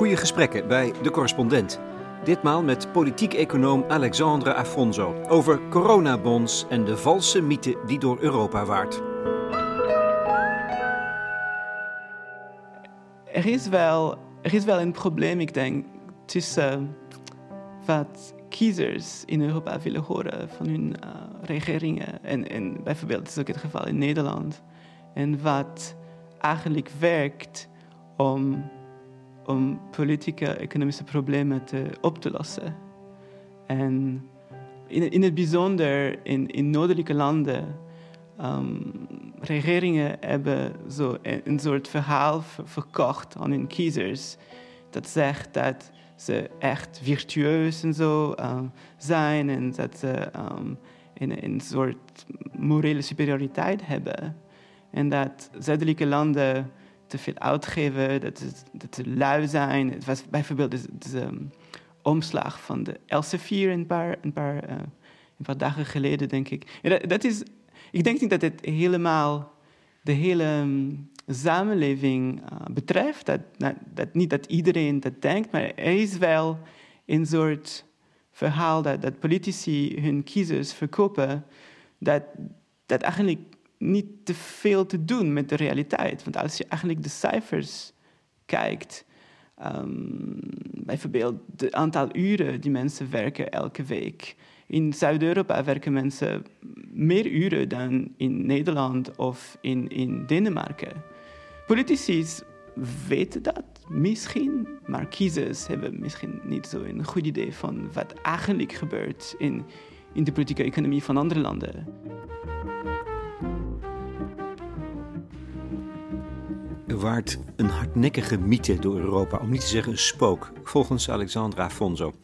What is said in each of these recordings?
Goede gesprekken bij de correspondent. Ditmaal met politiek-econoom Alexandre Afonso over coronabonds en de valse mythe die door Europa waart. Er is wel, er is wel een probleem, ik denk, tussen wat kiezers in Europa willen horen van hun uh, regeringen. En, en bijvoorbeeld, is ook het geval in Nederland. En wat eigenlijk werkt om, om politieke, economische problemen te, op te lossen. En in, in het bijzonder in, in noordelijke landen, um, regeringen hebben zo een, soort verhaal verkocht aan hun kiezers. Dat zegt dat ze echt virtueus en zo uh, zijn en dat ze um, een, een soort morele superioriteit hebben. En dat zuidelijke landen te veel uitgeven, dat, dat ze lui zijn. Het was bijvoorbeeld de, de um, omslag van de Elsevier een paar, een, paar, uh, een paar dagen geleden, denk ik. Dat, dat, is, ik denk niet dat het helemaal de hele um, samenleving uh, betreft. Dat, dat, dat, niet dat iedereen dat denkt, maar er is wel een soort verhaal dat, dat politici hun kiezers verkopen, dat, dat eigenlijk niet te veel te doen met de realiteit. Want als je eigenlijk de cijfers kijkt, um, bijvoorbeeld het aantal uren die mensen werken elke week. In Zuid-Europa werken mensen meer uren dan in Nederland of in, in Denemarken. Politici weten dat misschien, maar kiezers hebben misschien niet zo een goed idee van wat eigenlijk gebeurt in, in de politieke economie van andere landen. Waart een hardnekkige mythe door Europa, om niet te zeggen een spook, volgens Alexandra Afonso.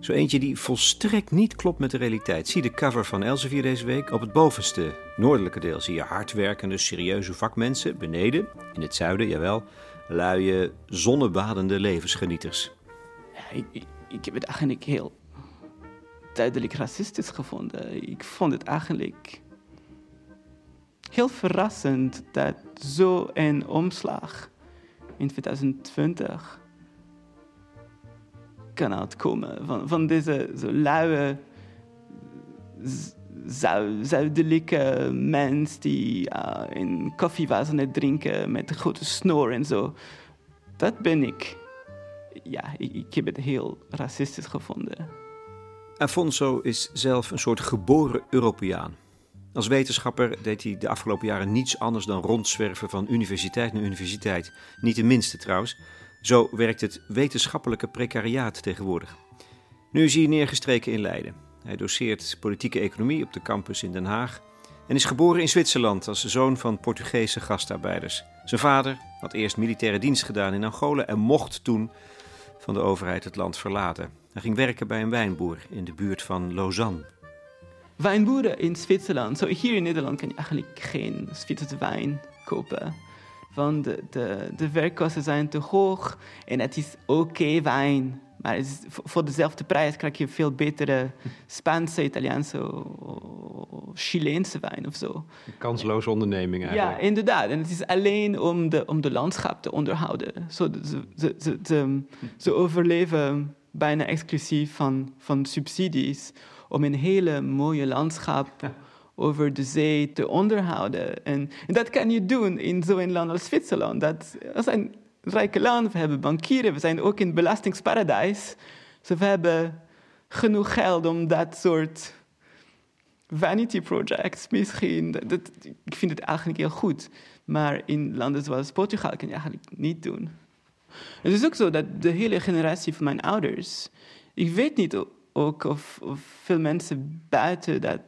Zo eentje die volstrekt niet klopt met de realiteit. Zie de cover van Elsevier deze week. Op het bovenste, noordelijke deel zie je hardwerkende, serieuze vakmensen. Beneden, in het zuiden, jawel, luie, zonnebadende levensgenieters. Ik, ik heb het eigenlijk heel duidelijk racistisch gevonden. Ik vond het eigenlijk heel verrassend dat zo'n omslag in 2020 kan uitkomen. Van, van deze zo luie, zuidelijke mens die uh, een koffie was aan het drinken met een grote snor en zo. Dat ben ik. Ja, ik, ik heb het heel racistisch gevonden. Afonso is zelf een soort geboren Europeaan. Als wetenschapper deed hij de afgelopen jaren niets anders dan rondzwerven van universiteit naar universiteit. Niet de minste trouwens. Zo werkt het wetenschappelijke precariaat tegenwoordig. Nu is hij neergestreken in Leiden. Hij doseert politieke economie op de campus in Den Haag en is geboren in Zwitserland als zoon van Portugese gastarbeiders. Zijn vader had eerst militaire dienst gedaan in Angola en mocht toen van de overheid het land verlaten. Hij ging werken bij een wijnboer in de buurt van Lausanne wijnboeren in Zwitserland. Zo, hier in Nederland kan je eigenlijk geen Zwitserse wijn kopen. Want de, de, de werkkosten zijn te hoog en het is oké wijn. Maar is, voor dezelfde prijs krijg je veel betere Spaanse, Italiaanse Chileense wijn of zo. Een kansloze onderneming eigenlijk. Ja, inderdaad. En het is alleen om de, om de landschap te onderhouden. Zo, ze, ze, ze, ze, ze overleven bijna exclusief van, van subsidies om een hele mooie landschap over de zee te onderhouden. En, en dat kan je doen in zo'n land als Zwitserland. Dat, dat is een rijke land, we hebben bankieren, we zijn ook in belastingsparadijs. Dus we hebben genoeg geld om dat soort vanity projects misschien. Dat, ik vind het eigenlijk heel goed. Maar in landen zoals Portugal kan je eigenlijk niet doen. Het is ook zo dat de hele generatie van mijn ouders, ik weet niet ook of, veel mensen buiten dat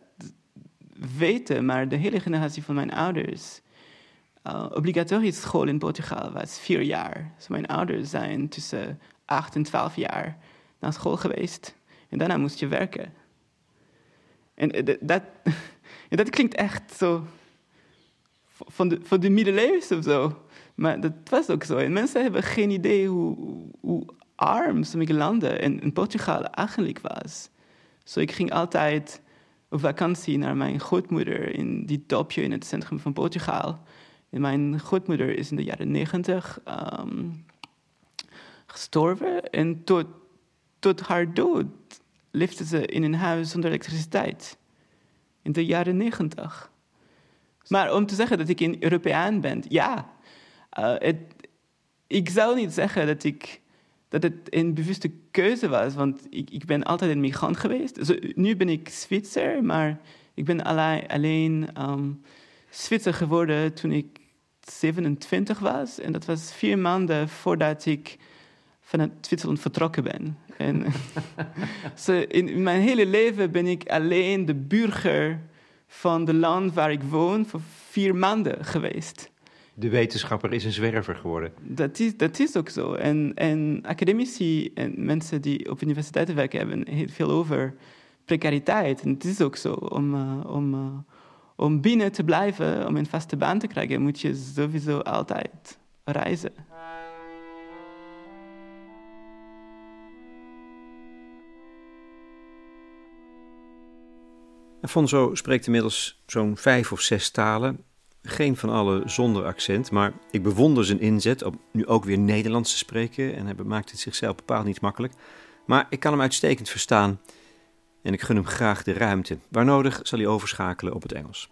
weten, maar de hele generatie van mijn ouders. Uh, obligatorische school in Portugal was vier jaar. Dus mijn ouders zijn tussen acht en twaalf jaar naar school geweest. En daarna moest je werken. En eh, dat, dat klinkt echt zo van de, van de middeleeuws of zo. Maar dat was ook zo. En mensen hebben geen idee hoe, hoe arm sommige landen in, in Portugal eigenlijk was. So ik ging altijd op vakantie naar mijn grootmoeder in die dorpje in het centrum van Portugal. En mijn grootmoeder is in de jaren negentig um, gestorven en tot, tot haar dood leefde ze in een huis zonder elektriciteit. In de jaren negentig. Maar om te zeggen dat ik een Europeaan ben, ja. Het, ik zou niet zeggen dat, ik, dat het een bewuste keuze was, want ik, ik ben altijd een migrant geweest. Nu ben ik Zwitser, maar ik ben alleen, um, Zwitser geworden toen ik 27 was. En dat was vier maanden voordat ik vanuit Zwitserland vertrokken ben. En so in mijn hele leven ben ik alleen de burger van het land waar ik woon voor vier maanden geweest. De wetenschapper is een zwerver geworden. Dat is, dat is ook zo. En, en academici en mensen die op universiteiten werken hebben heel veel over precariteit. En het is ook zo. Om, uh, om, uh, om binnen te blijven, om een vaste baan te krijgen, moet je sowieso altijd reizen. Afonso spreekt inmiddels zo'n vijf of zes talen. Geen van alle zonder accent, maar ik bewonder zijn inzet om nu ook weer Nederlands te spreken. En hij maakt het zichzelf bepaald niet makkelijk. Maar ik kan hem uitstekend verstaan en ik gun hem graag de ruimte. Waar nodig zal hij overschakelen op het Engels.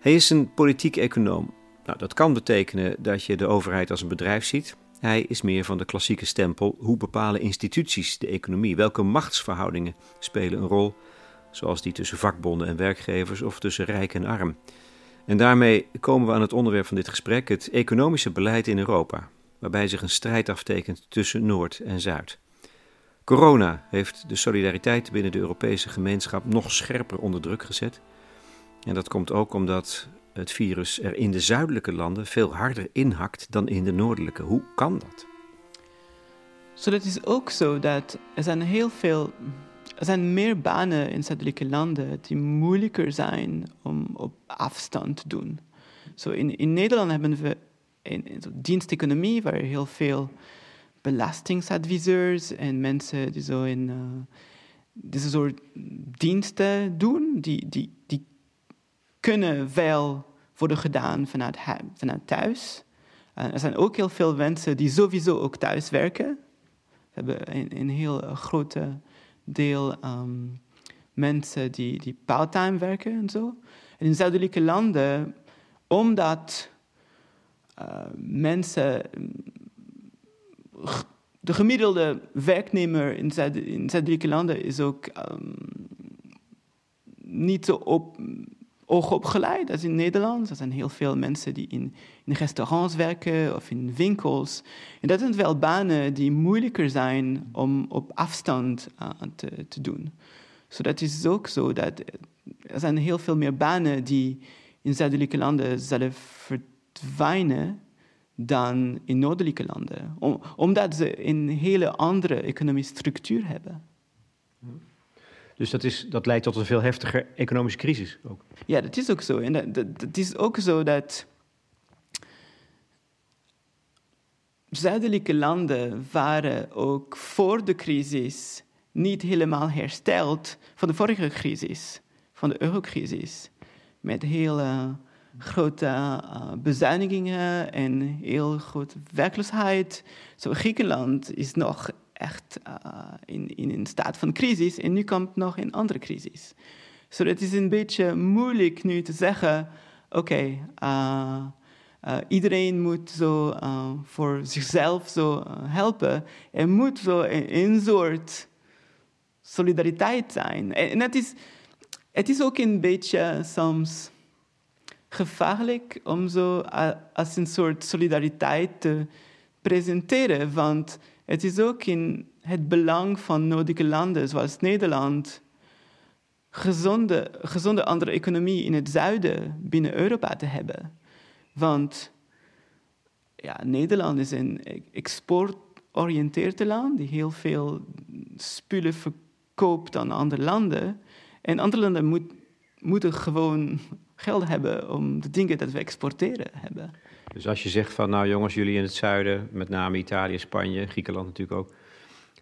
Hij is een politiek econoom. Nou, dat kan betekenen dat je de overheid als een bedrijf ziet. Hij is meer van de klassieke stempel. Hoe bepalen instituties de economie? Welke machtsverhoudingen spelen een rol? zoals die tussen vakbonden en werkgevers of tussen rijk en arm. En daarmee komen we aan het onderwerp van dit gesprek, het economische beleid in Europa, waarbij zich een strijd aftekent tussen Noord en Zuid. Corona heeft de solidariteit binnen de Europese gemeenschap nog scherper onder druk gezet. En dat komt ook omdat het virus er in de zuidelijke landen veel harder inhakt dan in de noordelijke. Hoe kan dat? So, is ook zo dat er zijn heel veel er zijn meer banen in zuidelijke landen die moeilijker zijn om op afstand te doen. Zo in, in Nederland hebben we een, een diensteconomie waar heel veel belastingsadviseurs en mensen die zo in uh, deze soort diensten doen, die, die, die kunnen wel worden gedaan vanuit, vanuit thuis. Uh, er zijn ook heel veel mensen die sowieso ook thuis werken. We hebben een, een heel grote deel um, mensen die, die part-time werken en zo. En in zuidelijke landen, omdat uh, mensen. De gemiddelde werknemer in, zuid, in zuidelijke landen is ook um, niet zo op, hoogopgeleid als in Nederland. Er zijn heel veel mensen die in, in restaurants werken of in winkels. En dat zijn wel banen die moeilijker zijn om op afstand uh, te, te doen. So dat is ook zo dat er zijn heel veel meer banen die in zuidelijke landen zullen verdwijnen dan in noordelijke landen. Om, omdat ze een hele andere economische structuur hebben. Dus dat, is, dat leidt tot een veel heftiger economische crisis ook. Ja, dat is ook zo. En dat, is ook zo dat zuidelijke landen waren ook voor de crisis niet helemaal hersteld van de vorige crisis, van de eurocrisis. Met hele grote uh, bezuinigingen en heel grote werkloosheid. Zo Griekenland is nog uh, in, in een staat van crisis en nu komt nog een andere crisis. So het is een beetje moeilijk nu te zeggen, oké, uh, uh, iedereen moet zo voor zichzelf zo helpen. Er moet zo een, een soort solidariteit zijn. En, en is, het is ook een beetje soms gevaarlijk om zo als een soort solidariteit te presenteren, want het is ook in het belang van nodige landen zoals Nederland gezonde, gezonde andere economie in het zuiden binnen Europa te hebben. Want ja, Nederland is een exportoriënteerd land die heel veel spullen verkoopt aan andere landen. En andere landen moet, moeten gewoon geld hebben om de dingen dat we exporteren hebben. Dus als je zegt van, nou jongens, jullie in het zuiden, met name Italië, Spanje, Griekenland natuurlijk ook,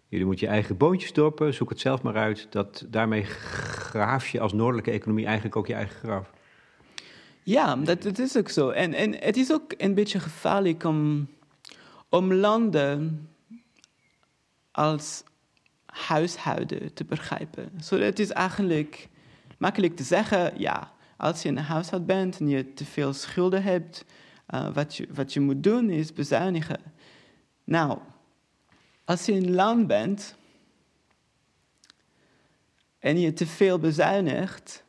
jullie moeten je eigen boontjes doppen, zoek het zelf maar uit. Dat, daarmee graaf je als noordelijke economie eigenlijk ook je eigen graf. Ja, dat, is ook zo. En, en het is ook een beetje gevaarlijk om, om landen als huishouden te begrijpen. Het is eigenlijk makkelijk te zeggen, ja, als je een huishoud bent en je te veel schulden hebt, uh, wat, je, wat moet doen is bezuinigen. Nou, als je een land bent en je te veel bezuinigt,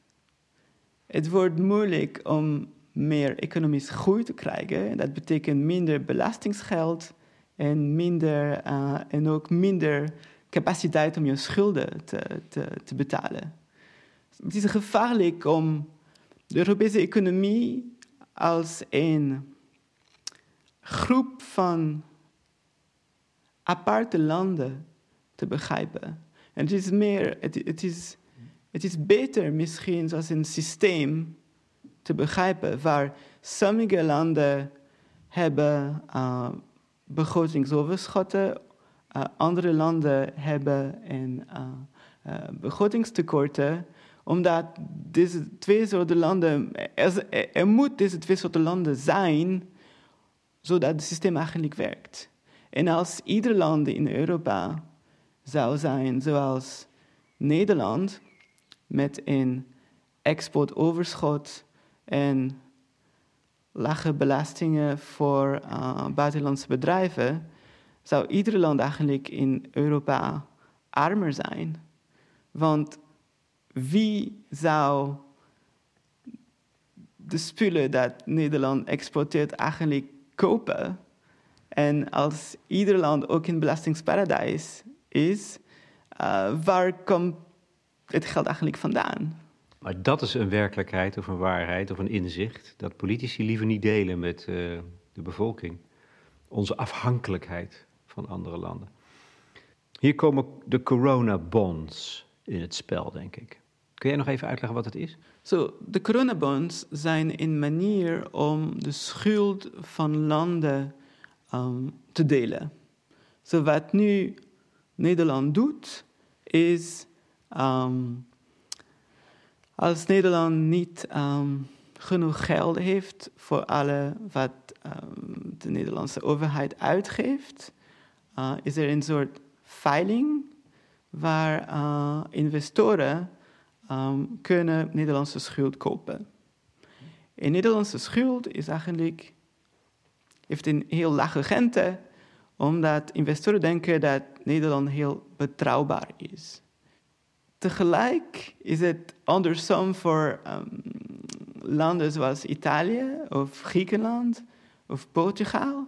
het wordt moeilijk om meer economisch groei te krijgen. Dat betekent minder belastingsgeld en, minder, uh, en ook minder capaciteit om je schulden te, te, te betalen. Het is gevaarlijk om de Europese economie als een groep van aparte landen te begrijpen. En het is meer, het, het, is, het is beter misschien als een systeem te begrijpen waar sommige landen hebben uh, begrotingsoverschotten, uh, andere landen hebben een uh, begrotingstekorten omdat deze twee soorten landen, er, er, moet deze twee soorten landen zijn, zodat het systeem eigenlijk werkt. En als ieder land in Europa zou zijn zoals Nederland, met een exportoverschot en lage belastingen voor uh, buitenlandse bedrijven, zou ieder land eigenlijk in Europa armer zijn. Want wie zou de spullen dat Nederland exporteert eigenlijk kopen? En als ieder land ook een belastingsparadijs is, uh, waar komt het geld eigenlijk vandaan? Maar dat is een werkelijkheid of een waarheid of een inzicht dat politici liever niet delen met uh, de bevolking. Onze afhankelijkheid van andere landen. Hier komen de corona bonds in het spel, denk ik. Kun jij nog even uitleggen wat het is? So, de coronabonds zijn een manier om de schuld van landen um, te delen. So, wat nu Nederland doet, is um, als Nederland niet um, genoeg geld heeft voor alle wat de Nederlandse overheid uitgeeft, uh, is er een soort veiling waar uh, investoren um, kunnen Nederlandse schuld kopen. En Nederlandse schuld is eigenlijk, heeft een heel lage rente, omdat investoren denken dat Nederland heel betrouwbaar is. Tegelijk is het andersom voor um, landen zoals Italië of Griekenland of Portugal,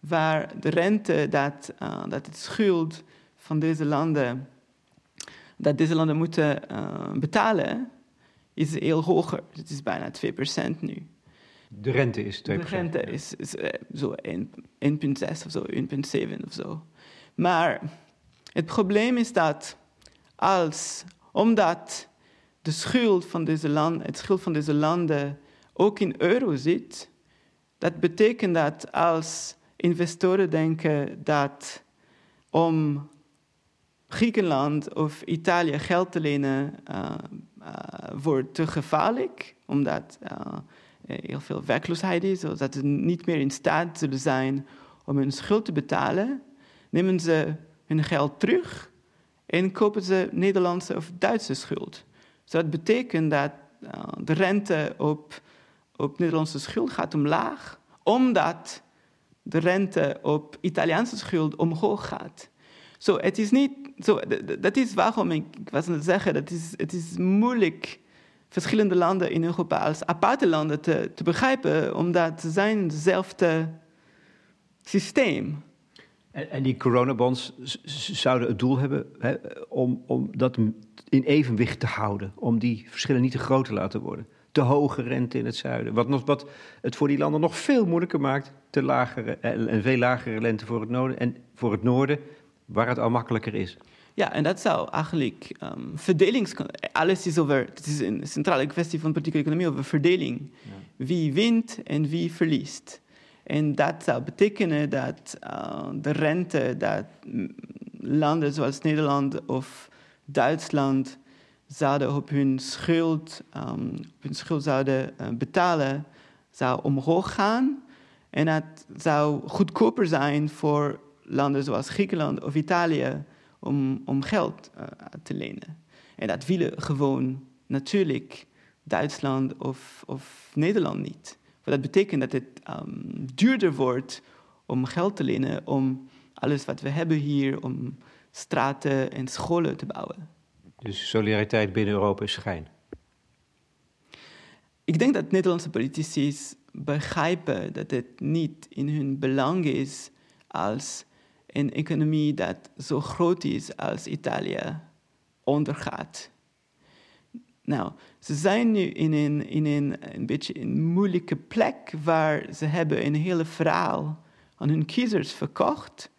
waar de rente dat, uh, dat het schuld van deze landen dat deze landen moeten uh, betalen, is heel hoger. Het is bijna 2% nu. De rente is 2%? De rente is, is uh, zo 1,6 of zo, 1,7 of zo. Maar het probleem is dat als, omdat de schuld van deze landen, het schuld van deze landen ook in euro zit, dat betekent dat als investoren denken dat om Griekenland of Italië geld te lenen uh, uh, wordt te gevaarlijk, omdat uh, heel veel werkloosheid is, zodat ze niet meer in staat zullen zijn om hun schuld te betalen, nemen ze hun geld terug en kopen ze Nederlandse of Duitse schuld. So dat betekent dat de rente op, op Nederlandse schuld gaat omlaag, omdat de rente op Italiaanse schuld omhoog gaat. Zo, is niet, dat is waarom ik, was aan het zeggen, dat is, het is moeilijk verschillende landen in Europa als aparte landen te, begrijpen, omdat ze zijn hetzelfde systeem. En, en die coronabonds zouden het doel hebben hè, om, om dat in evenwicht te houden, om die verschillen niet te groot te laten worden. Te hoge rente in het zuiden, wat, nog, wat het voor die landen nog veel moeilijker maakt, te lagere en veel lagere rente voor het noorden en voor het noorden waar het al makkelijker is. Ja, en dat zou eigenlijk um, verdelings... Alles is over... Het is een centrale kwestie van politieke economie over verdeling. Wie wint en wie verliest. En dat zou betekenen dat uh, de rente dat landen zoals Nederland of Duitsland zouden op hun schuld, um, op hun schuld zouden uh, betalen, zou omhoog gaan. En dat zou goedkoper zijn voor landen zoals Griekenland of Italië om, om geld uh, te lenen. En dat willen gewoon natuurlijk Duitsland of, of Nederland niet. Want dat betekent dat het um, duurder wordt om geld te lenen, om alles wat we hebben hier, om straten en scholen te bouwen. Dus solidariteit binnen Europa is schijn? Ik denk dat Nederlandse politici begrijpen dat het niet in hun belang is als een economie dat zo groot is als Italië ondergaat. Nou, ze zijn nu in een, in een, een beetje een moeilijke plek waar ze hebben een hele verhaal aan hun kiezers verkocht.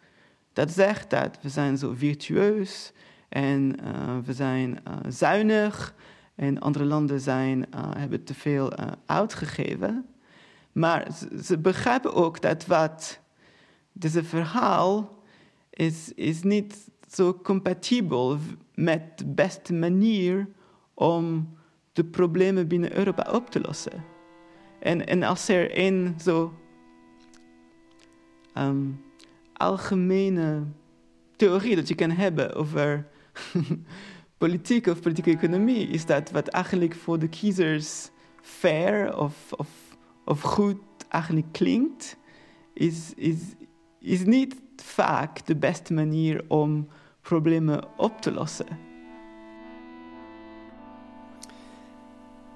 Dat zegt dat we zijn zo virtueus en uh, we zijn uh, zuinig en andere landen zijn, uh, hebben te veel uitgegeven. Maar ze, ze, begrijpen ook dat wat deze verhaal is, is niet zo compatibel met de beste manier om de problemen binnen Europa op te lossen. En, en als er een zo um, algemene theorie dat je kan hebben over politiek of politieke economie, is dat wat eigenlijk voor de kiezers fair of, of, of goed eigenlijk klinkt, is, is, is niet vaak de beste manier om problemen op te lossen.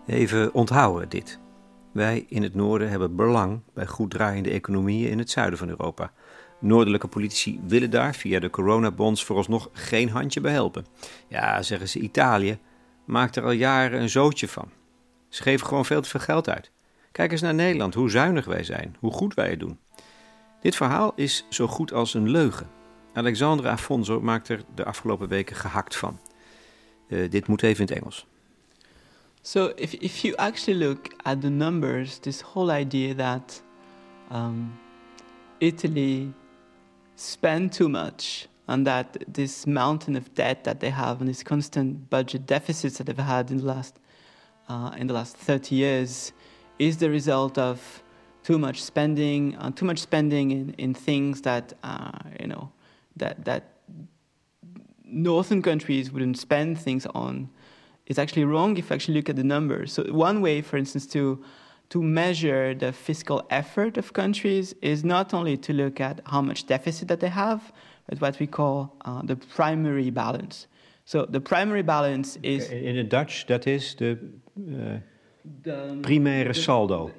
Even onthouden dit. Wij in het noorden hebben belang bij goed draaiende economieën in het zuiden van Europa. Noordelijke politici willen daar via de coronabonds vooralsnog geen handje bij helpen. Ja, zeggen ze, Italië maakt er al jaren een zootje van. Ze geven gewoon veel te veel geld uit. Kijk eens naar Nederland, hoe zuinig wij zijn, hoe goed wij het doen. Dit verhaal is zo goed als een leugen. Alexandra Afonso maakt er de afgelopen weken gehakt van. Uh, dit moet even in het Engels. So if, if you actually look at the numbers, this whole idea that um, Italy spend too much and that this mountain of debt that they have and these constant budget deficits that they've had in the last uh, in the last 30 years is the result of too much spending, uh, too much spending in, in things that uh, you know that that northern countries wouldn't spend things on is actually wrong if you actually look at the numbers. So one way, for instance, to to measure the fiscal effort of countries is not only to look at how much deficit that they have, but what we call uh, the primary balance. So the primary balance is in het Dutch that is the uh, the primaire saldo.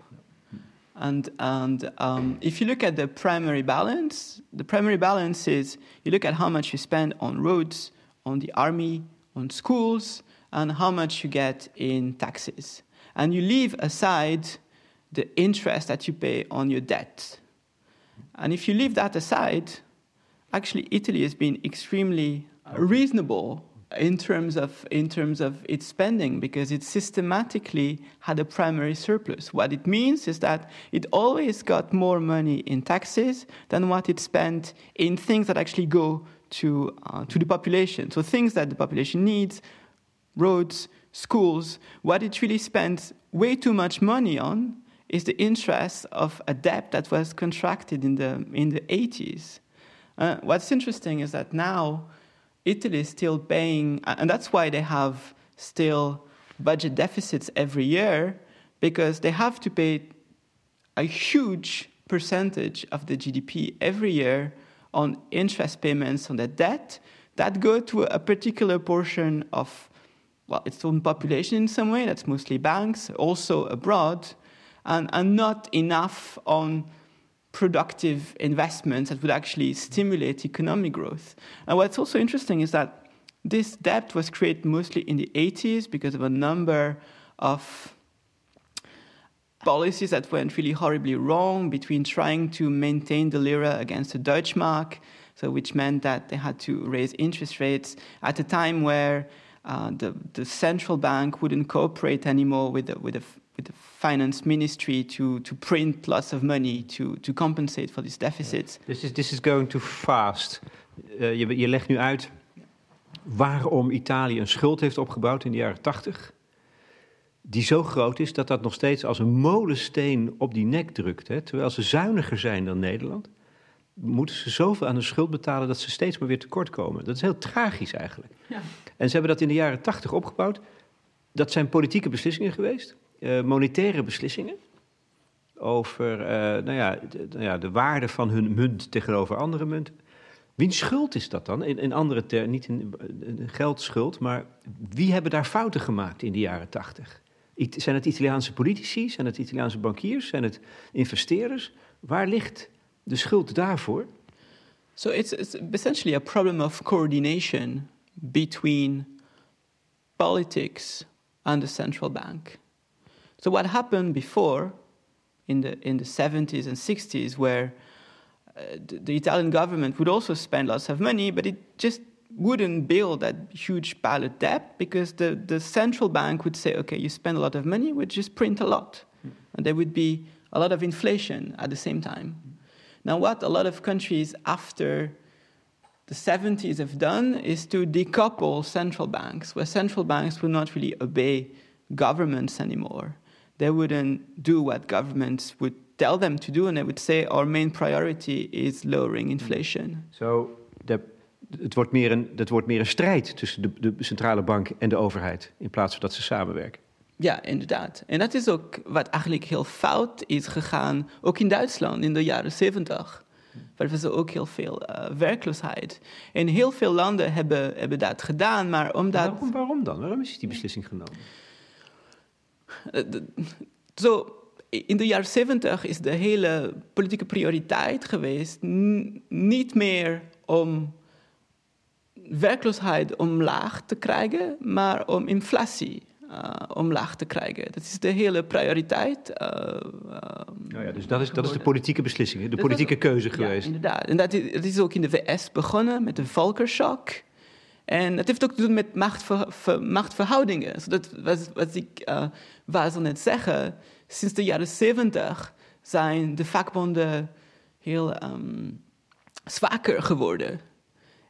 And, and um, if you look at the primary balance, the primary balance is you look at how much you spend on roads, on the army, on schools, and how much you get in taxes. And you leave aside the interest that you pay on your debt. And if you leave that aside, actually, Italy has been extremely reasonable in terms of in terms of its spending because it systematically had a primary surplus. What it means is that it always got more money in taxes than what it spent in things that actually go to uh, to the population. So things that the population needs, roads, schools. What it really spent way too much money on is the interest of a debt that was contracted in the in the 80s. Uh, what's interesting is that now Italy is still paying, and that's why they have still budget deficits every year, because they have to pay a huge percentage of the GDP every year on interest payments on the debt that go to a particular portion of well, its own population in some way, that's mostly banks, also abroad, and, and not enough on productive investments that would actually stimulate economic growth. And what's also interesting is that this debt was created mostly in the 80s because of a number of policies that went really horribly wrong between trying to maintain the lira against the Deutschmark, so which meant that they had to raise interest rates at a time where uh, the, the central bank wouldn't cooperate anymore with the, with the with the finance ministry to, to print lots of money to, to compensate for these deficits. This is, this is going too fast. Uh, je, je legt nu uit waarom Italië een schuld heeft opgebouwd in de jaren 80. Die zo groot is dat dat nog steeds als een molensteen op die nek drukt. Hè, terwijl ze zuiniger zijn dan Nederland. moeten ze zoveel aan de schuld betalen dat ze steeds maar weer tekort komen. Dat is heel tragisch eigenlijk. Ja. En ze hebben dat in de jaren tachtig opgebouwd. Dat zijn politieke beslissingen geweest, uh, monetaire beslissingen. Over uh, nou ja, de, nou ja, de waarde van hun munt tegenover andere munten. Wiens schuld is dat dan? In, in andere termen, niet in geldschuld, maar wie hebben daar fouten gemaakt in de jaren tachtig? Zijn het Italiaanse politici? Zijn het Italiaanse bankiers? Zijn het investeerders? Waar ligt de schuld daarvoor? So it's, it's essentially a problem of coordination between politics and the central bank. So what happened before in the in the 70s and 60s where uh, the, the Italian government would also spend lots of money but it just wouldn't build that huge pile of debt because the, the central bank would say, okay, you spend a lot of money, we just print a lot. Mm. And there would be a lot of inflation at the same time. Mm. Now, what a lot of countries after the 70s have done is to decouple central banks, where central banks would not really obey governments anymore. They wouldn't do what governments would tell them to do, and they would say our main priority is lowering inflation. So the het, wordt meer een, het wordt meer een strijd tussen de, de centrale bank en de overheid, in plaats van dat ze samenwerken. Ja, inderdaad. En dat is ook wat eigenlijk heel fout is gegaan, ook in Duitsland in de jaren 70. Waar was er ook heel veel uh, werkloosheid. En heel veel landen hebben, hebben dat gedaan, maar omdat... Waarom, waarom dan? Waarom is die beslissing genomen? Uh, zo, in de jaren 70 is de hele politieke prioriteit geweest niet meer om werkloosheid omlaag te krijgen, maar om inflatie uh, omlaag te krijgen. Dat is de hele prioriteit. Uh, ja, dus dat is, dat is de politieke beslissing, de politieke keuze geweest. Ja, inderdaad. En dat is, dat is ook in de VS begonnen met de Volkershock. En dat heeft ook te doen met machtver, machtverhoudingen. Dat was wat ik uh, wou net zeggen. Sinds de jaren zeventig zijn de vakbonden heel um, zwakker geworden.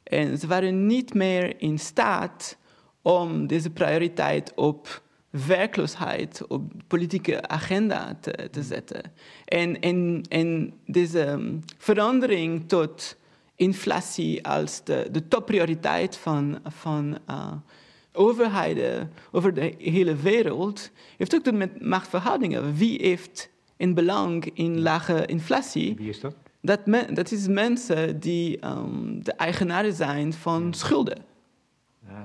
En ze waren niet meer in staat om deze prioriteit op werkloosheid, op politieke agenda te, te zetten. En, en, en deze um, verandering tot inflatie als de, de topprioriteit van, van uh, overheden over de hele wereld, heeft ook te doen met machtsverhoudingen. Wie heeft een belang in lage inflatie? Wie is dat? dat, men, dat is mensen die um, de eigenaren zijn van schulden. Ah.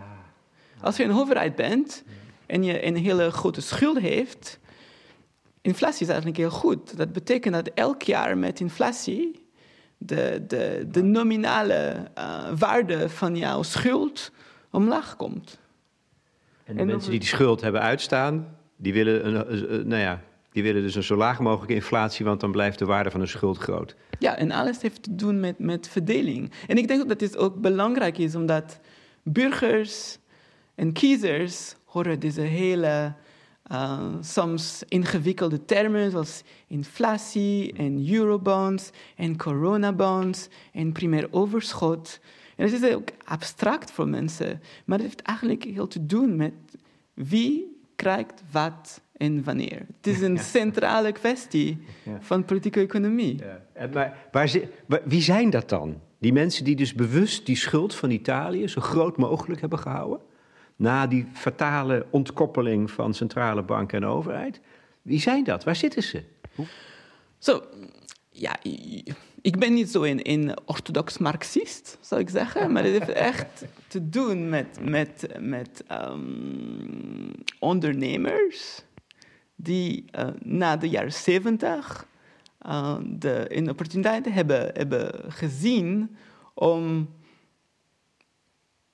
Als je een overheid bent en je een hele grote schuld heeft, inflatie is eigenlijk heel goed. Dat betekent dat elk jaar met inflatie de, de, de nominale uh, waarde van jouw schuld omlaag komt. En de mensen die die schuld hebben uitstaan, die willen een, nou ja, die willen dus een zo laag mogelijke inflatie, want dan blijft de waarde van hun schuld groot. Ja, en alles heeft te doen met, met verdeling. En ik denk dat dit ook belangrijk is, omdat burgers en kiezers horen deze hele uh, soms ingewikkelde termen zoals inflatie en eurobonds en coronabonds en primair overschot. En dat is ook abstract voor mensen, maar het heeft eigenlijk heel te doen met wie krijgt wat en wanneer. Het is een centrale kwestie van politieke economie. Ja. Maar waar, wie zijn dat dan? Die mensen die dus bewust die schuld van Italië zo groot mogelijk hebben gehouden? Na die fatale ontkoppeling van centrale bank en overheid? Wie zijn dat? Waar zitten ze? Zo, ja, ik ben niet zo een, orthodox marxist, zou ik zeggen. Maar het heeft echt te doen met, met, met um, ondernemers die uh, na de jaren zeventig uh, de, een opportuniteit hebben, hebben gezien om,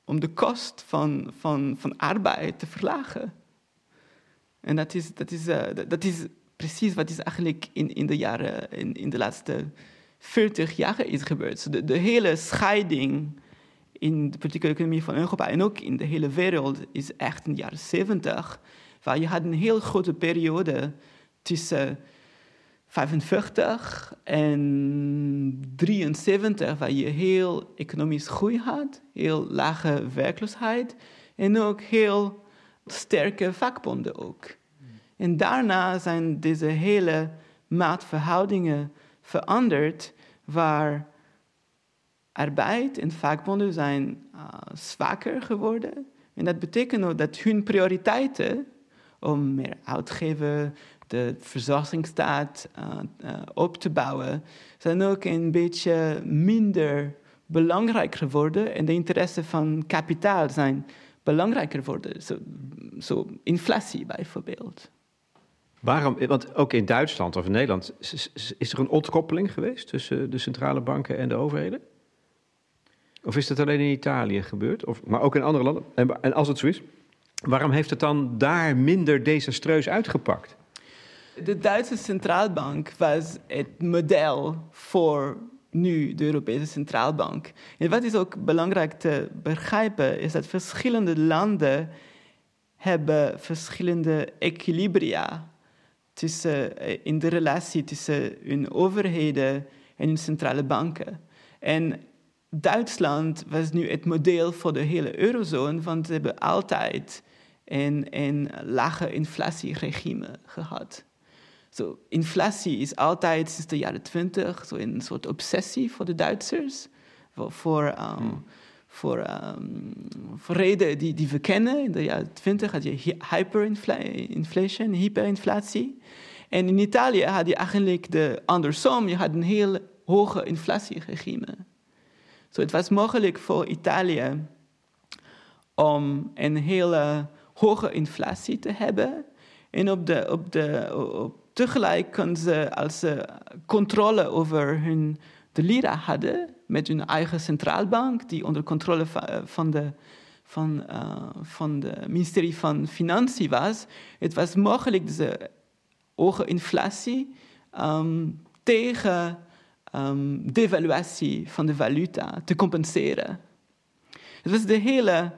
om de kost van, van, van arbeid te verlagen. En dat is, dat is, uh, dat is precies wat is eigenlijk in, in de jaren, in, in de laatste 40 jaar is gebeurd. de, de hele scheiding in de politieke economie van Europa en ook in de hele wereld is echt in de jaren 70 waar je had een heel grote periode tussen 45 en 73, waar je heel economisch groei had, heel lage werkloosheid en ook heel sterke vakbonden ook. En daarna zijn deze hele maatverhoudingen veranderd, waar arbeid en vakbonden zijn uh, zwakker geworden. En dat betekent ook dat hun prioriteiten om meer uitgeven, de verzorgingsstaat uh, uh, op te bouwen, zijn ook een beetje minder belangrijk geworden. En de interesse van kapitaal zijn belangrijker geworden. Zo, zo inflatie bijvoorbeeld. Waarom, want ook in Duitsland of in Nederland is er een ontkoppeling geweest tussen de centrale banken en de overheden? Of is dat alleen in Italië gebeurd? Of, maar ook in andere landen? En, en als het zo is, waarom heeft het dan daar minder desastreus uitgepakt? De Duitse centraalbank was het model voor nu de Europese Centraalbank. En wat is ook belangrijk te begrijpen, is dat verschillende landen hebben verschillende equilibria tussen, eh, in de relatie tussen hun overheden en hun centrale banken. En Duitsland was nu het model voor de hele eurozone, want ze hebben altijd een, een lage inflatieregime gehad. So, inflatie is altijd sinds de jaren twintig so een soort obsessie voor de Duitsers. Voor, voor, um, hmm. voor, um, voor redenen die, die we kennen. In de jaren twintig had je hyperinflation, hyperinflatie. En in Italië had je eigenlijk de andersom. Je had een heel hoge inflatieregime. So, het was mogelijk voor Italië om een hele hoge inflatie te hebben. En op de, op de, op tegelijk kunnen ze, als ze controle over hun, de lira hadden, met hun eigen centraalbank, die onder controle van de, van, uh, van de ministerie van Financiën was, het was mogelijk deze hoge inflatie um, tegen um, devaluatie van de valuta te compenseren. Het was de hele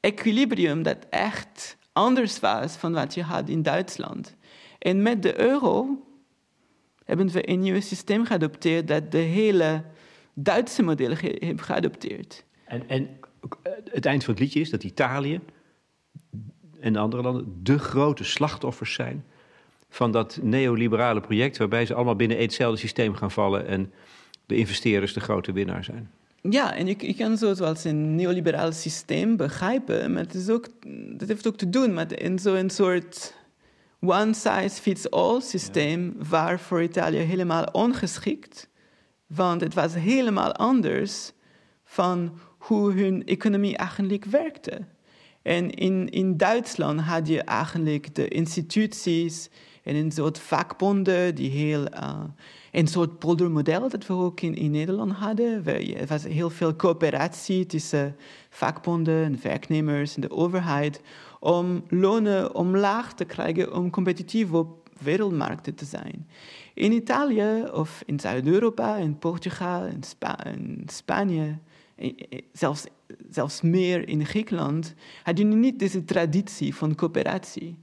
equilibrium dat echt anders was van wat je had in Duitsland. En met de euro hebben we een nieuw systeem geadopteerd dat de hele Duitse model heeft geadopteerd. En, en het eind van het liedje is dat Italië en de andere landen de grote slachtoffers zijn van dat neoliberale project, waarbij ze allemaal binnen hetzelfde systeem gaan vallen en de investeerders de grote winnaar zijn. Ja, en je, je kan zo als een neoliberaal systeem begrijpen, maar het is ook, dat heeft ook te doen met in zo'n soort one-size-fits-all systeem ja. waar voor Italië helemaal ongeschikt. Want het was helemaal anders van hoe hun economie eigenlijk werkte. En in, in Duitsland had je eigenlijk de instituties en een soort vakbonden die heel... Uh, een soort poldermodel dat we ook in, in Nederland hadden. Er was heel veel coöperatie tussen vakbonden en werknemers en de overheid om lonen omlaag te krijgen om competitief op wereldmarkten te zijn. In Italië of in Zuid-Europa, in Portugal, in, in Spanje, zelfs, zelfs meer in Griekenland, had je niet deze traditie van coöperatie.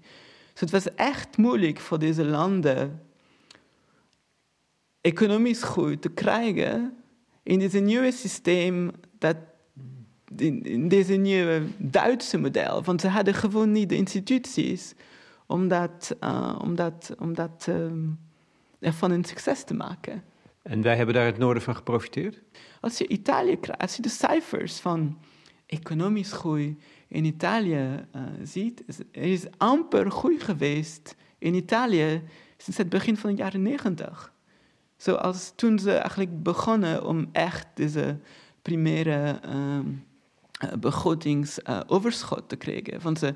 Dus het was echt moeilijk voor deze landen economisch groei te krijgen in dit nieuwe systeem dat in, in deze nieuwe Duitse model. Want ze hadden gewoon niet de instituties om dat, uh, om dat, om dat um, ervan een succes te maken. En wij hebben daar het noorden van geprofiteerd? Als je Italië krijgt, als je de cijfers van economisch groei in Italië uh, ziet, is, er is amper groei geweest in Italië sinds het begin van de jaren negentig. Zoals toen ze eigenlijk begonnen om echt deze primaire um, begrotingsoverschot te krijgen. Want ze,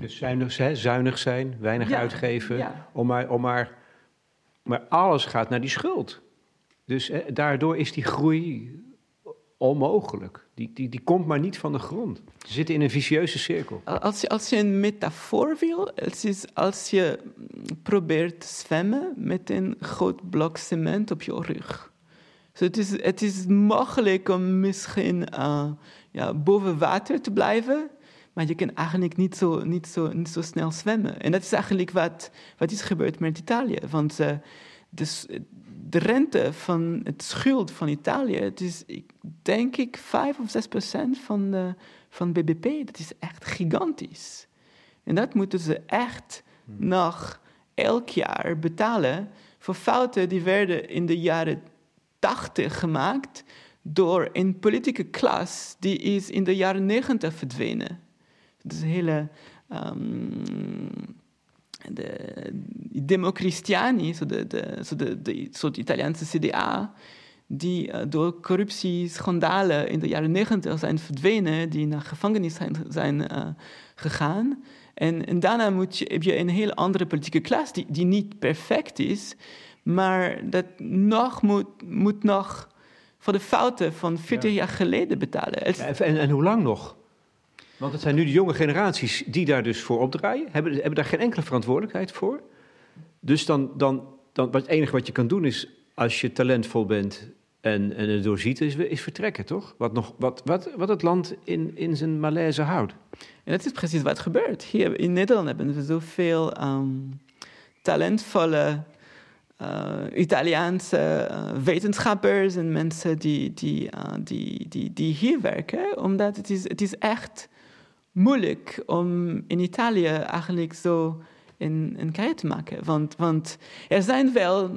dus zuinig, zuinig zijn, weinig uitgeven, om, maar, om maar, maar alles gaat naar die schuld. Dus daardoor is die groei onmogelijk. Die, die, die komt maar niet van de grond. Ze zitten in een vicieuze cirkel. Als je, als je een metafoor wil, het is als je probeert te zwemmen met een groot blok cement op je rug. Dus het, is, het is mogelijk om misschien uh, ja, boven water te blijven, maar je kan eigenlijk niet zo, niet zo, niet zo snel zwemmen. En dat is eigenlijk wat, wat is gebeurd met Italië. Want uh, dus, de rente van het schuld van Italië, het is denk ik 5 of 6 procent van, de, van BBP. Dat is echt gigantisch. En dat moeten ze echt hmm. nog elk jaar betalen voor fouten die werden in de jaren 80 gemaakt door een politieke klas die is in de jaren negentig verdwenen. Dus hele um, de democristiani, zo de, de, zo de, de Italiaanse CDA, die uh, door corruptieschandalen in de jaren negentig zijn verdwenen, die naar gevangenis zijn, zijn uh, gegaan. En, en, daarna moet je, heb je een heel andere politieke klas die, die niet perfect is, maar dat nog moet, moet nog voor de fouten van 40 jaar geleden betalen. En, en, hoe lang nog? Want het zijn nu de jonge generaties die daar dus voor opdraaien, hebben, hebben daar geen enkele verantwoordelijkheid voor. Dus dan, dan, dan wat het enige wat je kan doen is, als je talentvol bent en, en het doorziet, is, is vertrekken, toch? Wat, nog, wat, wat, wat het land in, in zijn malaise houdt. En dat is precies wat gebeurt. Hier in Nederland hebben we zoveel um, talentvolle Italiaanse uh, wetenschappers en mensen die, die, uh, die, die, die hier werken, omdat het is, het is echt moeilijk om in Italië eigenlijk zo een, een carrière te maken. Want, want er zijn wel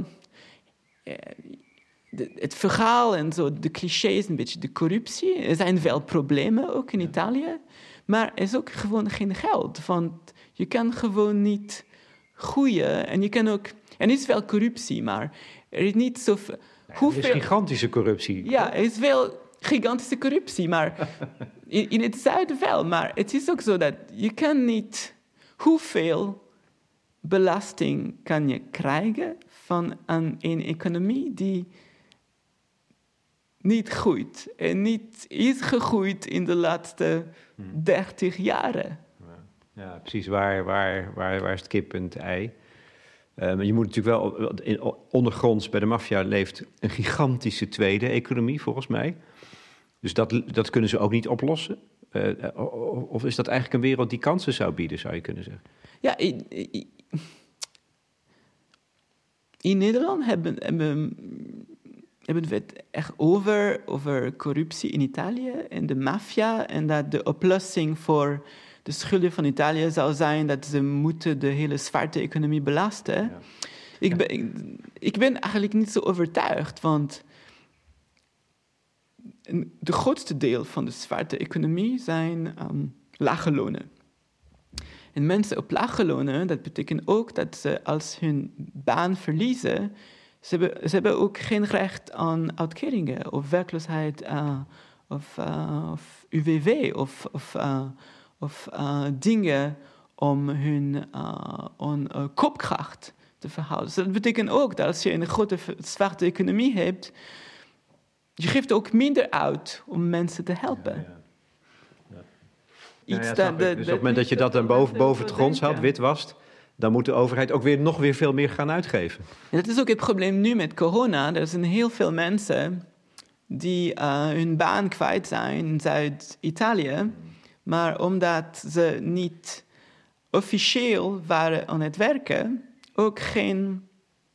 het verhaal en zo, de clichés, een beetje de corruptie. Er zijn wel problemen ook in Italië, maar er is ook gewoon geen geld. Want je kan gewoon niet groeien en je kan ook en er is wel corruptie, maar er is niet zoveel... Hoeveel... Er is gigantische corruptie. Ja, er is wel gigantische corruptie, maar in, in, het zuiden wel. Maar het is ook zo dat je kan niet... Hoeveel belasting kan je krijgen van een, een economie die niet groeit en niet is gegroeid in de laatste hmm. dertig jaren. Ja, precies. Waar, waar, waar, waar is het kip en het ei? Uh, je moet natuurlijk wel, ondergronds bij de maffia leeft een gigantische tweede economie, volgens mij. Dus dat, dat kunnen ze ook niet oplossen. Uh, of is dat eigenlijk een wereld die kansen zou bieden, zou je kunnen zeggen? Ja, in, in Nederland hebben, hebben, hebben we het echt over, over corruptie in Italië en de maffia. En dat de oplossing voor de schulden van Italië zou zijn dat ze moeten de hele zwarte economie belasten. Ja. Ik, ben, ik, ben eigenlijk niet zo overtuigd, want de grootste deel van de zwarte economie zijn um, lage lonen. En mensen op lage lonen, dat betekent ook dat ze als hun baan verliezen, ze hebben, ze hebben ook geen recht aan uitkeringen of werkloosheid uh, of, uh, of UWV of, of uh, of uh, dingen om hun uh, on, uh, koopkracht te verhouden. Dus dat betekent ook dat als je een grote zwarte economie hebt, je geeft ook minder uit om mensen te helpen. Ja, ja. Ja. Iets dat, dus op het moment dat je dat dan boven, boven het grond houdt, witwast, dan moet de overheid ook weer, nog weer veel meer gaan uitgeven. En dat is ook het probleem nu met corona. Er zijn heel veel mensen die hun baan kwijt zijn in Zuid-Italië maar omdat ze niet officieel waren aan het werken, ook geen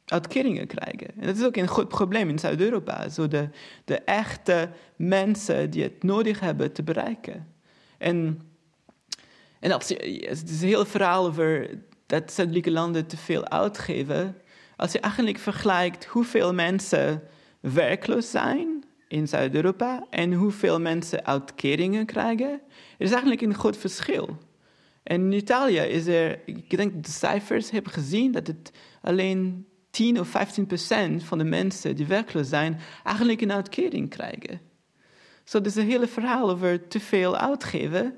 uitkeringen krijgen. En dat is ook een goed probleem in Zuid-Europa. De, de echte mensen die het nodig hebben te bereiken. En, en als het is heel verhaal over dat zuidelijke landen te veel uitgeven. Als je eigenlijk vergelijkt hoeveel mensen werkloos zijn in Zuid-Europa en hoeveel mensen uitkeringen krijgen, er is eigenlijk een groot verschil. En in Italië is er, ik denk de cijfers hebben gezien dat het alleen 10 of 15 procent van de mensen die werkloos zijn, eigenlijk een uitkering krijgen. Dus het hele verhaal over te veel uitgeven,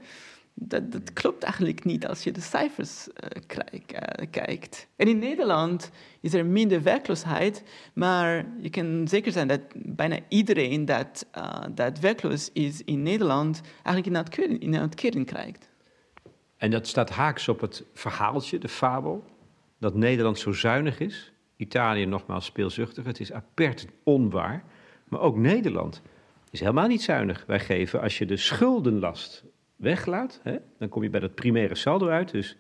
dat, dat klopt eigenlijk niet als je de cijfers uh, kijkt. En in Nederland is er minder werkloosheid, maar je kan zeker zijn dat bijna iedereen dat, uh, dat werkloos is in Nederland eigenlijk een uitkering, een uitkering krijgt. En dat staat haaks op het verhaaltje, de fabel, dat Nederland zo zuinig is. Italië nogmaals speelzuchtig, het is apert onwaar. Maar ook Nederland is helemaal niet zuinig. Wij geven, als je de schuldenlast weglaat, hè, dan kom je bij dat primaire saldo uit. Dus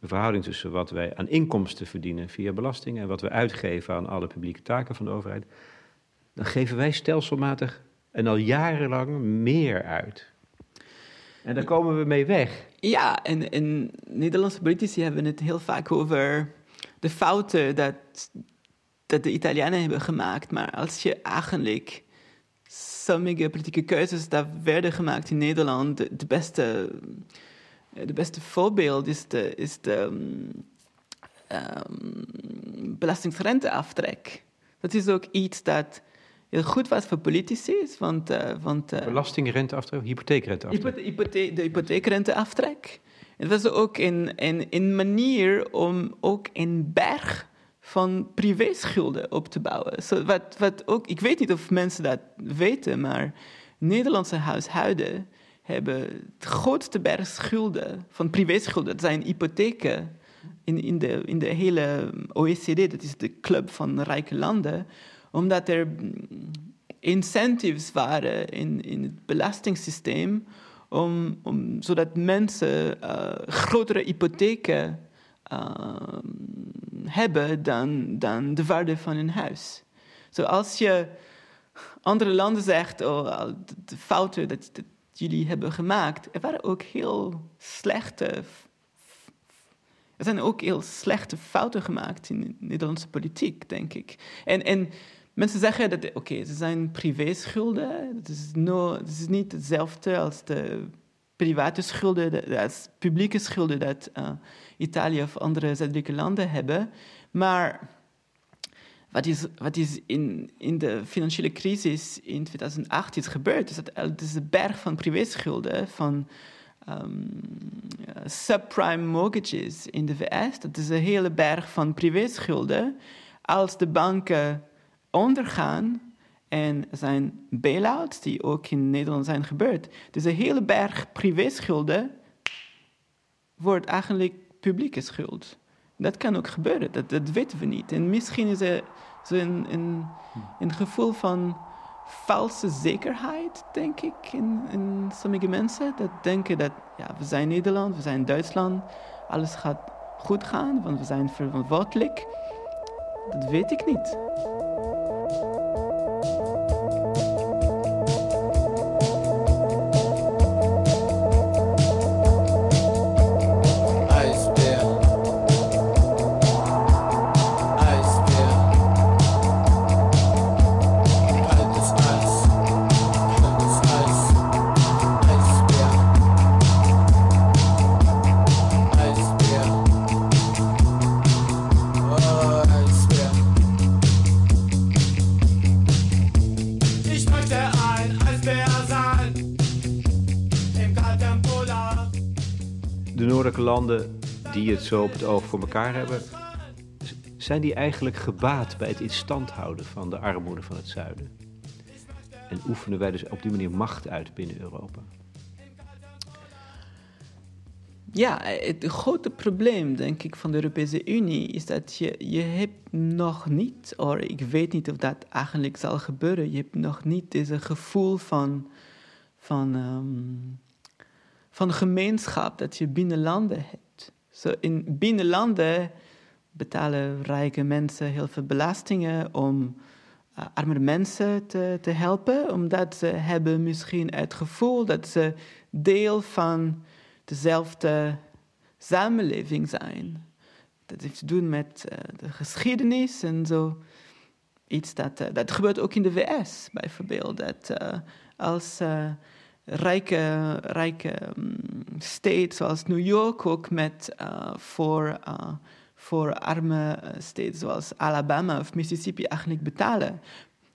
de verhouding tussen wat wij aan inkomsten verdienen via belastingen en wat we uitgeven aan alle publieke taken van de overheid. Dan geven wij stelselmatig en al jarenlang meer uit. En daar komen we mee weg. Ja, en, Nederlandse politici hebben het heel vaak over de fouten dat, dat de Italianen hebben gemaakt. Maar als je eigenlijk sommige politieke keuzes die werden gemaakt in Nederland, de, de beste, de beste voorbeeld is de, is de um, um, belastingsrenteaftrek. Dat is ook iets dat heel goed was voor politici. Want, uh, want, uh, Belastingrenteaftrek, hypotheekrenteaftrek? Hypothe de hypotheekrenteaftrek. Het was ook een, een, een manier om ook een berg van privéschulden op te bouwen. Wat, wat ook, ik weet niet of mensen dat weten, maar Nederlandse huishouden hebben het grootste berg schulden van privéschulden. Dat zijn hypotheken in, in, de, in de hele OECD, dat is de club van rijke landen, omdat er incentives waren in, in het belastingssysteem om, om, zodat mensen uh, grotere hypotheken hebben dan, dan de waarde van hun huis. So als je andere landen zegt, oh, de fouten dat, jullie hebben gemaakt, er waren ook heel slechte er zijn ook heel slechte fouten gemaakt in de Nederlandse politiek, denk ik. En, en mensen zeggen dat, oké, ze zijn privé-schulden. Het is, no, het is niet hetzelfde als de private schulden, als publieke schulden dat uh, Italië of andere zuidelijke landen hebben. Maar wat is, wat is in, in de financiële crisis in 2008 is gebeurd, is dat er is een berg van privéschulden, van um, subprime mortgages in de VS. Dat is een hele berg van privéschulden. Als de banken ondergaan, en zijn bailouts die ook in Nederland zijn gebeurd. Dus een hele berg privéschulden wordt eigenlijk publieke schuld. Dat kan ook gebeuren, dat, dat weten we niet. En misschien is er een, een, een gevoel van valse zekerheid, denk ik, in, in sommige mensen. Dat denken dat ja, we zijn Nederland, we zijn Duitsland, alles gaat goed gaan, want we zijn verantwoordelijk. Dat weet ik niet. Landen die het zo op het oog voor elkaar hebben, zijn die eigenlijk gebaat bij het in stand houden van de armoede van het zuiden? En oefenen wij dus op die manier macht uit binnen Europa? Ja, het grote probleem, denk ik, van de Europese Unie is dat je, je hebt nog niet, of ik weet niet of dat eigenlijk zal gebeuren, je hebt nog niet deze gevoel van, van um, van gemeenschap dat je binnen landen hebt. Zo in binnenlanden betalen rijke mensen heel veel belastingen om uh, arme mensen te, te helpen, omdat ze hebben misschien het gevoel dat ze deel van dezelfde samenleving zijn. Dat heeft te doen met uh, de geschiedenis en zo. Iets dat, uh, dat gebeurt ook in de VS bijvoorbeeld. Dat als rijke, rijke um, states zoals New York ook met uh, voor, uh, voor arme uh, states zoals Alabama of Mississippi eigenlijk betalen.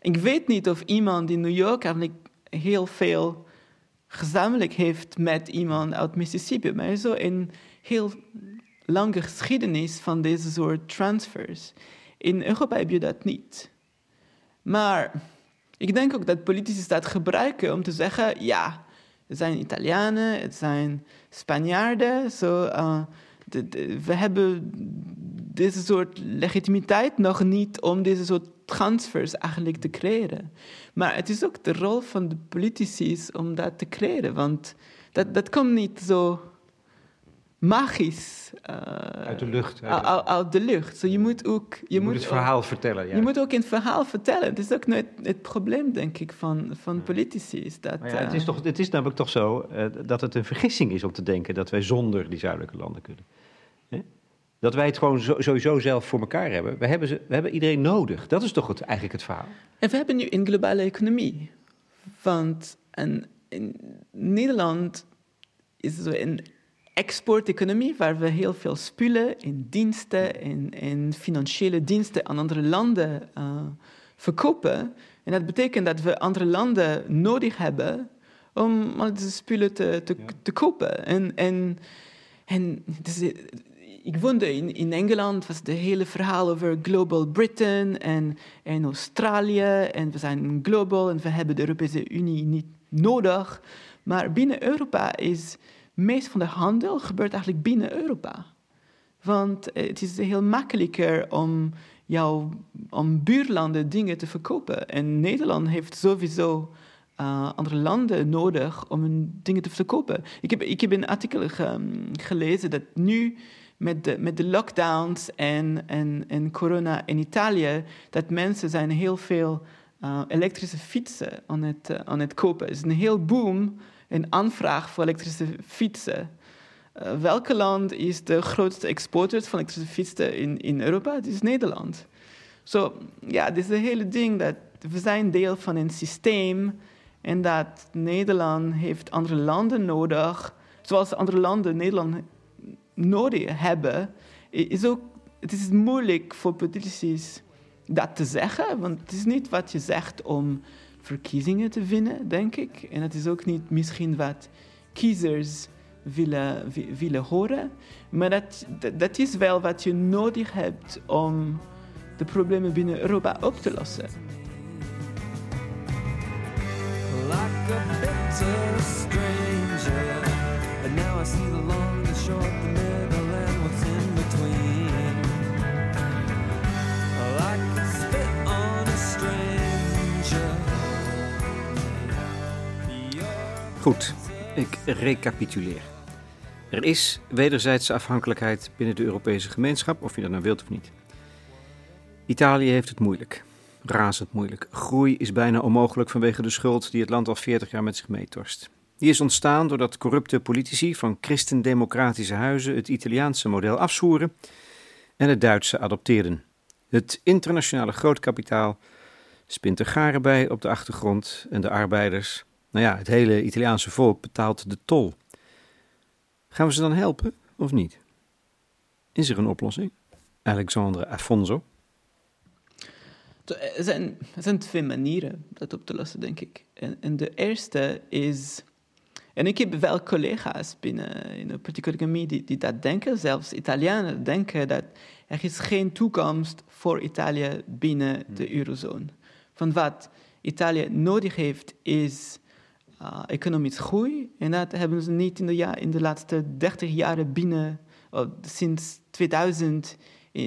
Ik weet niet of iemand in New York eigenlijk heel veel gezamenlijk heeft met iemand uit Mississippi, maar is zo een heel lange geschiedenis van deze soort transfers. In Europa heb je dat niet. Maar ik denk ook dat politici dat gebruiken om te zeggen, ja, het zijn Italianen, het zijn Spanjaarden. Zo, uh, we hebben deze soort legitimiteit nog niet om deze soort transfers eigenlijk te creëren. Maar het is ook de rol van de politici om dat te creëren, want dat, dat komt niet zo magisch. Uh, uit de lucht. Uit, uit, de lucht. So je moet ook. Je, moet, het verhaal vertellen. Ja. Je moet ook een verhaal vertellen. Het is ook nooit het probleem, denk ik, van, van politici. Is dat, ja, het, is eh, toch, het is namelijk toch zo uh, dat het een vergissing is om te denken dat wij zonder die zuidelijke landen kunnen. Dat wij het gewoon sowieso zelf voor elkaar hebben. We hebben, ze, we hebben iedereen nodig. Dat is toch het, eigenlijk het verhaal. En we hebben nu een globale economie. Want een, in Nederland is zo een exporteconomie waar we heel veel spullen en diensten en, en financiële diensten aan andere landen uh, verkopen. En dat betekent dat we andere landen nodig hebben om al deze spullen te, te, te kopen. En, en, en dus, ik woonde in, in Engeland, was het hele verhaal over Global Britain en, en Australië. En we zijn global en we hebben de Europese Unie niet nodig. Maar binnen Europa is meest van de handel gebeurt eigenlijk binnen Europa. Want het is heel makkelijker om jouw om buurlanden dingen te verkopen. En Nederland heeft sowieso uh, andere landen nodig om hun dingen te verkopen. Ik heb, ik heb een artikel gelezen dat nu met de, met de lockdowns en, en, en corona in Italië, dat mensen zijn heel veel uh, elektrische fietsen aan het, aan het kopen. Er is een heel boom, een aanvraag voor elektrische fietsen. Uh, welke land is de grootste exporteur van elektrische fietsen in, in Europa? Het is Nederland. Zo, ja, dit is het hele ding dat we zijn deel van een systeem en dat Nederland heeft andere landen nodig, zoals andere landen Nederland nodig hebben. Is ook, het is moeilijk voor politici dat te zeggen, want het is niet wat je zegt om verkiezingen te winnen, denk ik. En het is ook niet misschien wat kiezers willen, willen horen. Maar dat, dat is wel wat je nodig hebt om de problemen binnen Europa op te lossen. A stranger. Now I see the long, short, Goed, ik recapituleer. Er is wederzijdse afhankelijkheid binnen de Europese gemeenschap, of je dat nou wilt of niet. Italië heeft het moeilijk. Razend moeilijk. Groei is bijna onmogelijk vanwege de schuld die het land al 40 jaar met zich meetorst. Die is ontstaan doordat corrupte politici van christendemocratische huizen het Italiaanse model afzwoeren en het Duitse adopteerden. Het internationale grootkapitaal spint er garen bij op de achtergrond en de arbeiders, nou ja, het hele Italiaanse volk betaalt de tol. Gaan we ze dan helpen of niet? Is er een oplossing? Alexandre Afonso. Er zijn, er zijn twee manieren dat op te lossen, denk ik. En, en de eerste is. En ik heb wel collega's binnen in de politieke economie die, die dat denken, zelfs Italianen denken dat er is geen toekomst voor Italië binnen de hmm. eurozone. Van wat Italië nodig heeft is uh, economische groei. En dat hebben ze niet in de, in de laatste 30 jaren binnen, uh, sinds 2000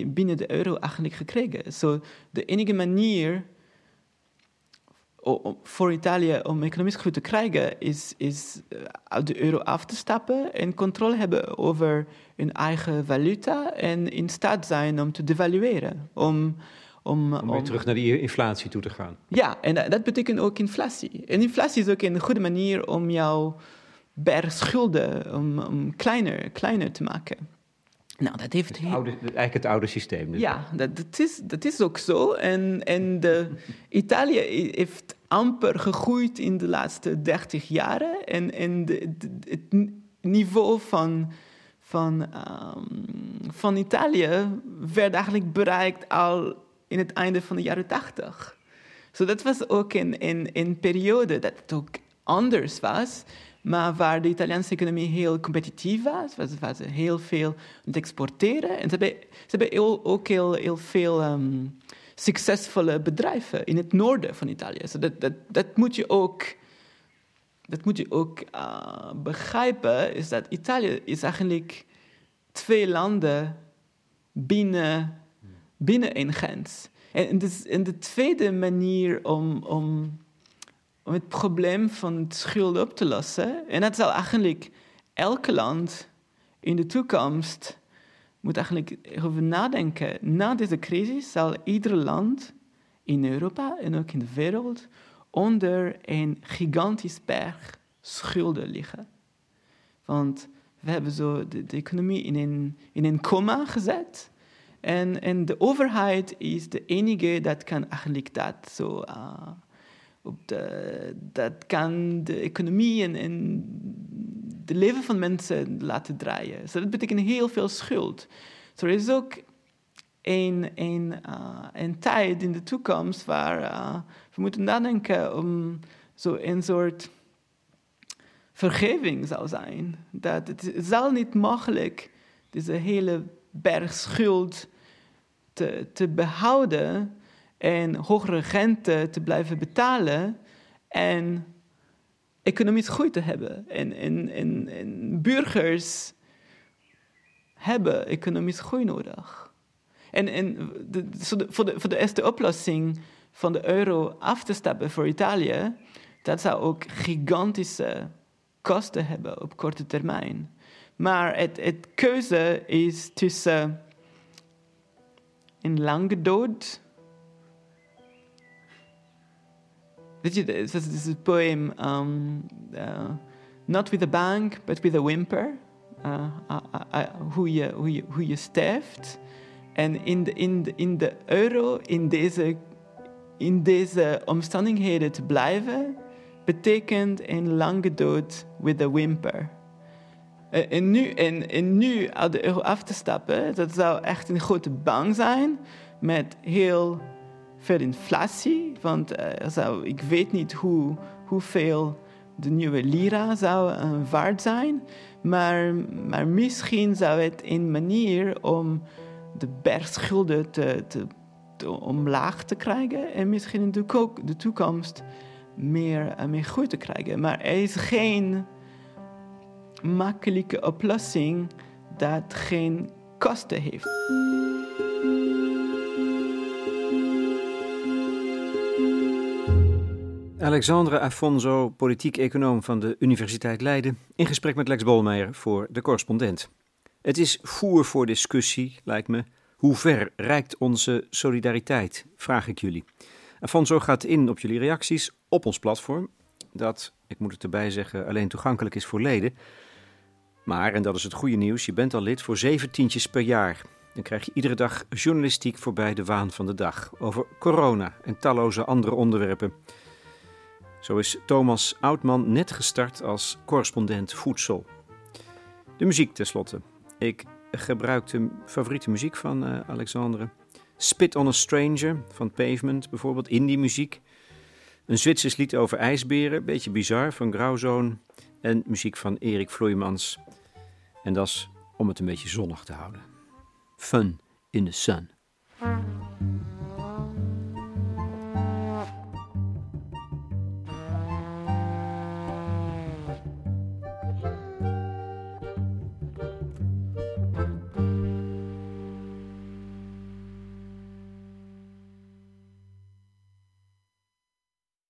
binnen de euro eigenlijk gekregen. De enige manier voor Italië om economisch groei te krijgen is, is eh, uit de euro af te stappen en controle hebben over hun eigen valuta en in staat zijn om te devalueren. Om, om, om weer terug naar die inflatie toe te gaan. Ja, en dat, dat, betekent ook inflatie. En inflatie is ook een goede manier om jouw berg schulden om, om kleiner, kleiner te maken. Nou, dat heeft... Het oude, eigenlijk het oude systeem. Dus. Ja, dat, dat, is, dat is ook zo. En, en de, Italië heeft amper gegroeid in de laatste 30 jaren. En, en de, het niveau van, van, um, van Italië werd eigenlijk bereikt al in het einde van de jaren 80. So dat was ook een, een, periode dat het ook anders was maar waar de Italiaanse economie heel competitief was, waar ze heel veel aan het exporteren. En ze hebben, ze hebben ook heel, heel veel um, succesvolle bedrijven in het noorden van Italië. So dat, dat, dat moet je ook, dat moet je ook uh, begrijpen, is dat Italië is eigenlijk twee landen binnen, binnen een grens. En, dus, en de tweede manier om, om om het probleem van schuld op te lossen. En dat zal eigenlijk elke land in de toekomst moet eigenlijk over nadenken. Na deze crisis zal ieder land in Europa en ook in de wereld onder een gigantisch berg schulden liggen. Want we hebben zo de, economie in een, in een coma gezet. En, en de overheid is de enige dat kan eigenlijk dat zo uh, op dat kan de economie en, en de leven van mensen laten draaien. Dus dat betekent heel veel schuld. So, er is ook een, een, tijd in de toekomst waar uh, we moeten nadenken om zo een soort vergeving zou zijn. Dat het, het zal niet mogelijk deze hele berg schuld te, behouden en hogere rente te blijven betalen en economisch groei te hebben. En, en, en, en burgers hebben economisch groei nodig. En, en de, voor, de, voor de eerste oplossing van de euro af te stappen voor Italië, dat zou ook gigantische kosten hebben op korte termijn. Maar het, het keuze is tussen een lange dood. Weet je, dit is het poem um, uh, Not with a bank, but with a whimper. Uh, hoe, je, hoe, je, hoe je sterft. En in de, in de, in de euro, in deze, in deze omstandigheden te blijven, betekent een lange dood with a whimper. Eh, en nu, en, en nu uit de euro af te stappen, dat zou echt een grote bang zijn met heel veel inflatie. Want zou, ik weet niet hoe, hoeveel de nieuwe lira zou uh, waard zijn. Maar, maar misschien zou het een manier om de bergschulden te, te, te, omlaag te krijgen. En misschien in de, de toekomst meer, uh, meer groei te krijgen. Maar er is geen makkelijke oplossing dat geen kosten heeft. Alexandre Afonso, politiek econoom van de Universiteit Leiden, in gesprek met Lex Bolmeijer voor de correspondent. Het is voer voor discussie, lijkt me. Hoe ver reikt onze solidariteit? Vraag ik jullie. Afonso gaat in op jullie reacties op ons platform, dat, ik moet het erbij zeggen, alleen toegankelijk is voor leden. Maar, en dat is het goede nieuws, je bent al lid voor zeven tientjes per jaar. Dan krijg je iedere dag journalistiek voorbij de waan van de dag. Over corona en talloze andere onderwerpen. Zo is Thomas Oudman net gestart als correspondent voedsel. De muziek tenslotte. Ik gebruik de favoriete muziek van uh, Alexandre. Spit on a Stranger van Pavement bijvoorbeeld, indie muziek. Een Zwitsers lied over ijsberen, beetje bizar, van Grauzoon. En muziek van Erik Vloeimans. En dat is om het een beetje zonnig te houden. Fun in the sun.